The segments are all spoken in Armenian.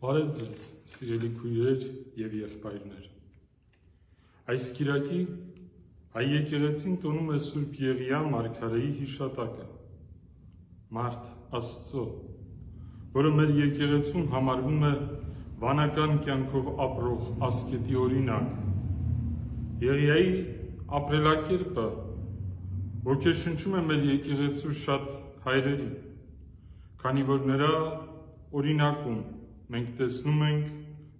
Բարև ձեզ, սիրելի քույրեր եւ եղբայրներ։ Այս Կիրակի հայ եկեղեցին տոնում է Սուրբ Եղիա Մարգարեի հիշատակը։ Մարդ Աստծո, որը մեր եկեղեցում համարվում է վանական կյանքով ապրող ասկետի օրինակ։ Եղիայի ապրելակերպը ոգեշնչում է մեր եկեղեցու շատ հայրերի, քանի որ նրա օրինակում մենք տեսնում ենք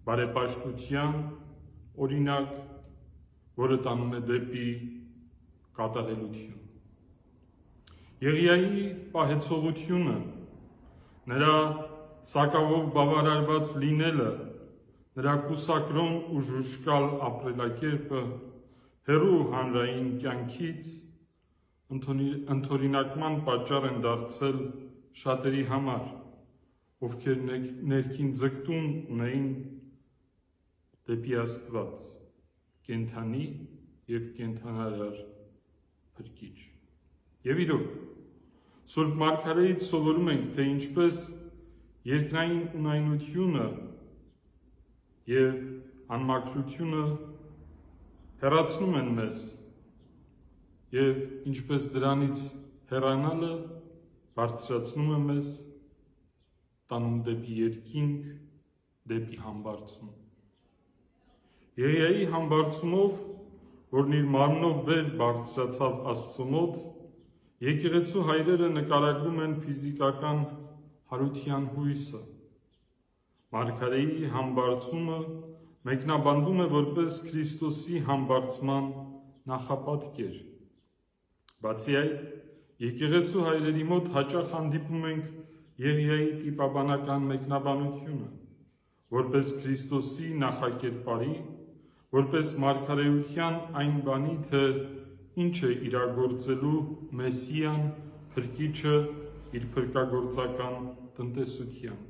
բարեպաշտության օրինակ, որը տանում է դեպի կատարելություն։ Եղիայի պահեցողությունը, նրա սակավով բավարարված լինելը, նրա կուսակրոն ու ժուշկալ ապրելակերպը հերու հանրային կյանքից ընթորինակման պատճառ են դարձել շատերի համար, ովքեր ներքին ձգտուն ունեին դեպի Աստված, կենթանի եւ կենթանարար փրկիչ։ Եվ իրոք, Սուրբ Մարգարեից սովորում ենք, թե ինչպես երկնային ունայնությունը եւ անմաքրությունը հեռացնում են մեզ եւ ինչպես դրանից հեռանալը բարձրացնում է մեզ տանում դեպի երկինք, դեպի համբարձում։ Եղիայի համբարձումով, որն իր մարմնով վեր բարձրացավ Աստծո մոտ, եկեղեցու հայրերը նկարագրում են ֆիզիկական հարության հույսը։ Մարգարեի համբարձումը մեկնաբանվում է որպես Քրիստոսի համբարձման նախապատկեր։ Բացի այդ, եկեղեցու հայրերի մոտ հաճախ հանդիպում ենք Եղիայի տիպաբանական մեկնաբանությունը, որպես Քրիստոսի նախակերպարի, որպես մարգարեության այն բանի, թե ինչ է իրագործելու Մեսիան, փրկիչը իր փրկagorցական տնտեսության։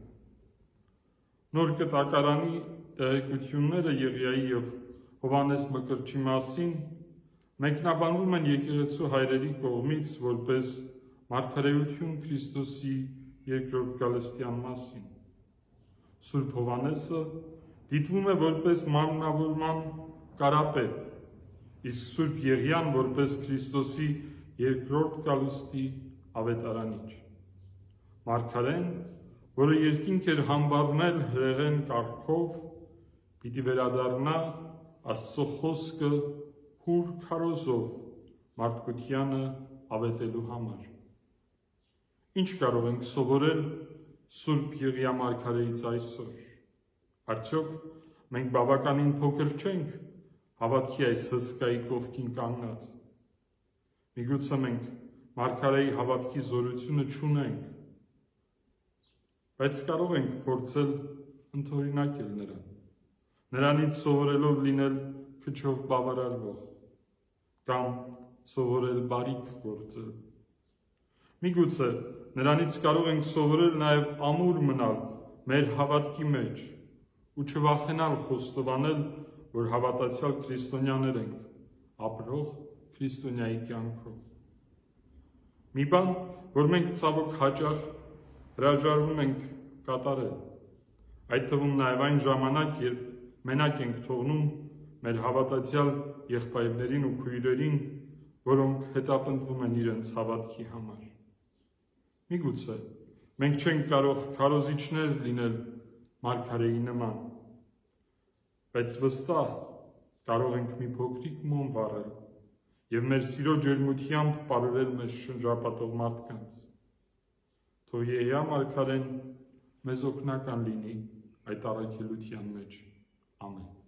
Նոր կտակարանի տեղեկությունները Եղիայի եւ Հովանես Մկրտչի մասին մեկնաբանվում են եկեղեցու հայրերի կողմից որպես մարգարեություն Քրիստոսի երկրորդ գալստյան մասին։ Սուրբ Հովանեսը դիտվում է որպես մաննավորման կարապետ, իսկ Սուրբ Եղիան որպես Քրիստոսի երկրորդ գալստի ավետարանիչ։ Մարգարեն, որը երկինք էր համբարնել հրեղեն կարգով, պիտի վերադառնա Աստծո խոսքը հուր քարոզով մարդկությանը ավետելու համար։ Ինչ կարող ենք սովորել Սուրբ Եղիա Մարգարեից այսօր։ Արդյոք մենք բավականին փոքր չենք հավատքի այս հսկայի կողքին կանգնած։ Միգուցե մենք Մարգարեի հավատքի զորությունը չունենք, բայց կարող ենք փորձել ընդօրինակել նրան։ Նրանից սովորելով լինել քչով բավարարվող կամ սովորել բարիք գործել։ Միգուցե Նրանից կարող ենք սովորել նաև ամուր մնալ մեր հավատքի մեջ ու չվախենալ խոստովանել, որ հավատացյալ քրիստոնյաներ ենք, ապրող քրիստոնյայի կյանքով։ Մի բան, որ մենք ցավոք հաճախ հրաժարվում ենք կատարել։ Այդ թվում նաև այն ժամանակ, երբ մենակ ենք թողնում մեր հավատացյալ եղբայրներին ու քույրերին, որոնք հետապնդվում են իրենց հավատքի համար։ Միգուցե մենք չենք կարող քարոզիչներ լինել Մարգարեի նման, բայց վստահ կարող ենք մի փոքրիկ մոմ վառել եւ մեր սիրո ջերմությամբ ապարել մեր շնջապատող մարդկանց։ Թող Եհյա Մարգարեն մեզ օգնական լինի այդ առաքելության մեջ։ Ամեն։